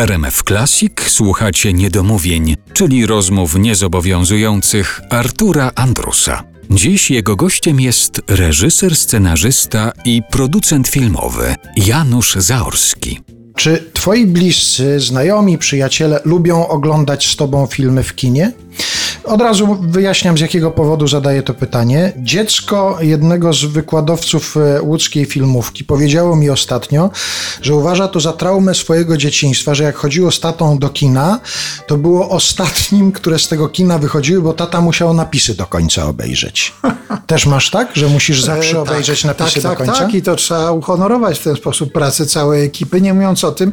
RMF Classic słuchacie niedomówień, czyli rozmów niezobowiązujących Artura Andrusa. Dziś jego gościem jest reżyser, scenarzysta i producent filmowy Janusz Zaorski. Czy twoi bliscy, znajomi, przyjaciele lubią oglądać z tobą filmy w kinie? Od razu wyjaśniam, z jakiego powodu zadaję to pytanie. Dziecko jednego z wykładowców e, łódzkiej filmówki powiedziało mi ostatnio, że uważa to za traumę swojego dzieciństwa, że jak chodziło z tatą do kina, to było ostatnim, które z tego kina wychodziły, bo tata musiał napisy do końca obejrzeć. Też masz tak, że musisz zawsze E, obejrzeć tak, napisy tak, do końca? Tak, tak, i to trzeba uhonorować w ten sposób pracę całej ekipy, nie mówiąc o tym,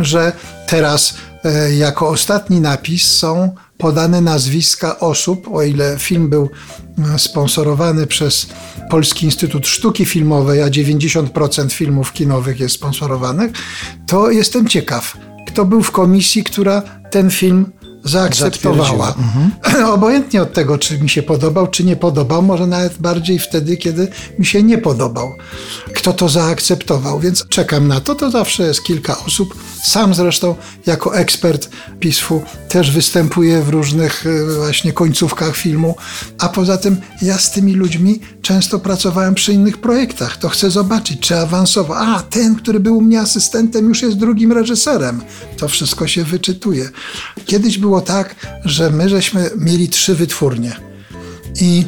że teraz e, jako ostatni napis są podane nazwiska osób, o ile film był e, sponsorowany przez Polski Instytut Sztuki Filmowej, a 90% filmów kinowych jest sponsorowanych, to jestem ciekaw, kto był w komisji, która ten film zaakceptowała. Zatwierdziła. Obojętnie od tego, czy mi się podobał, czy nie podobał, może nawet bardziej wtedy, kiedy mi się nie podobał. Kto to zaakceptował, więc czekam na to. To zawsze jest kilka osób. Sam zresztą jako ekspert PISF-u też występuję w różnych y, właśnie końcówkach filmu, a poza tym ja z tymi ludźmi często pracowałem przy innych projektach. To chcę zobaczyć, czy awansował. A, ten, który był u mnie asystentem, już jest drugim reżyserem. To wszystko się wyczytuje. Kiedyś było tak, że my żeśmy mieli trzy wytwórnie i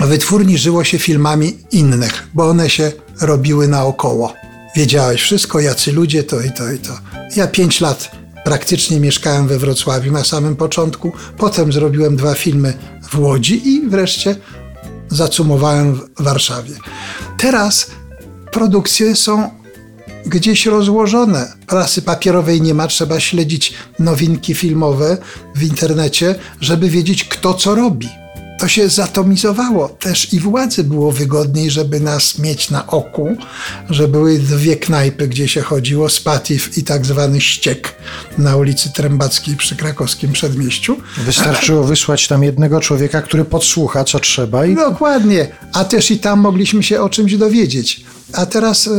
wytwórni żyło się filmami innych, bo one się robiły naokoło. Wiedziałeś wszystko, jacy ludzie, to i to i to. Ja pięć lat praktycznie mieszkałem we Wrocławiu na samym początku, potem zrobiłem dwa filmy w Łodzi i wreszcie zacumowałem w Warszawie. Teraz produkcje są gdzieś rozłożone. Prasy papierowej nie ma, trzeba śledzić nowinki filmowe w internecie, żeby wiedzieć, kto co robi. To się zatomizowało. Też i władzy było wygodniej, żeby nas mieć na oku, że były dwie knajpy, gdzie się chodziło, Spatif i tak zwany ściek na ulicy Trębackiej przy krakowskim przedmieściu. Wystarczyło wysłać tam jednego człowieka, który podsłucha, co trzeba i Dokładnie, a też i tam mogliśmy się o czymś dowiedzieć. A teraz y,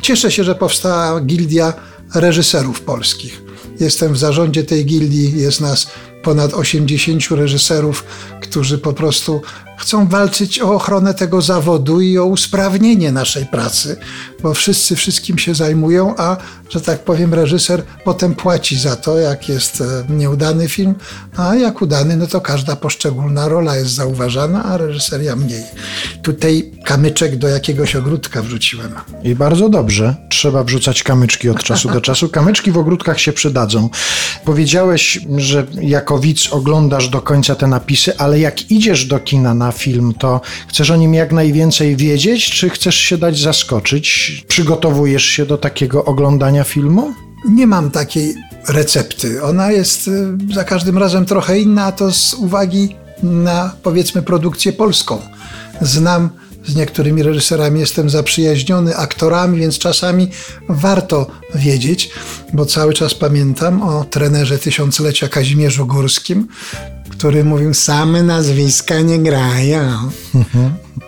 cieszę się, że powstała gildia reżyserów polskich. Jestem w zarządzie tej gildii, jest nas ponad 80 reżyserów, którzy po prostu chcą walczyć o ochronę tego zawodu i o usprawnienie naszej pracy, bo wszyscy wszystkim się zajmują, a że tak powiem, reżyser potem płaci za to, jak jest e, nieudany film, a jak udany, no to każda poszczególna rola jest zauważana, a reżyseria mniej. Tutaj kamyczek do jakiegoś ogródka wrzuciłem. I bardzo dobrze. Trzeba wrzucać kamyczki od czasu do czasu. Kamyczki w ogródkach się przydadzą. Powiedziałeś, że jako widz oglądasz do końca te napisy, ale jak idziesz do kina na film, to chcesz o nim jak najwięcej wiedzieć, czy chcesz się dać zaskoczyć? Przygotowujesz się do takiego oglądania filmu? Nie mam takiej recepty. Ona jest y, za każdym razem trochę inna, a to z uwagi na powiedzmy produkcję polską. Znam z niektórymi reżyserami, jestem zaprzyjaźniony, aktorami, więc czasami warto wiedzieć, bo cały czas pamiętam o trenerze tysiąclecia Kazimierzu Górskim, który mówił, same nazwiska nie grają.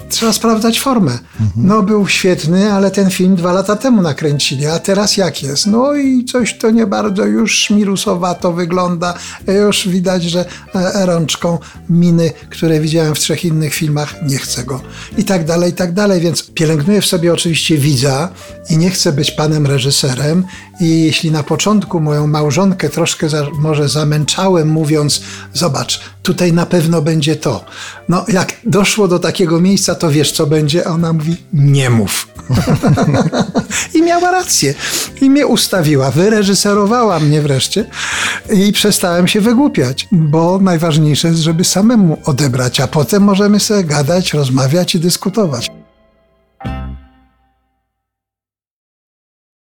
Trzeba sprawdzać formę. No był świetny, ale ten film dwa lata temu nakręcili, a teraz jak jest? No i coś to nie bardzo już szmirusowato wygląda. Już widać, że e, rączką miny, które widziałem w trzech innych filmach, nie chcę go. I tak dalej, i tak dalej. Więc pielęgnuję w sobie oczywiście widza i nie chcę być panem reżyserem. I jeśli na początku moją małżonkę troszkę za, może zamęczałem, mówiąc, zobacz, tutaj na pewno będzie to. No, jak doszło do takiego miejsca, to wiesz, co będzie, a ona mówi, nie mów. I miała rację. I mnie ustawiła, wyreżyserowała mnie wreszcie i przestałem się wygłupiać, bo najważniejsze jest, żeby samemu odebrać, a potem możemy sobie gadać, rozmawiać i dyskutować.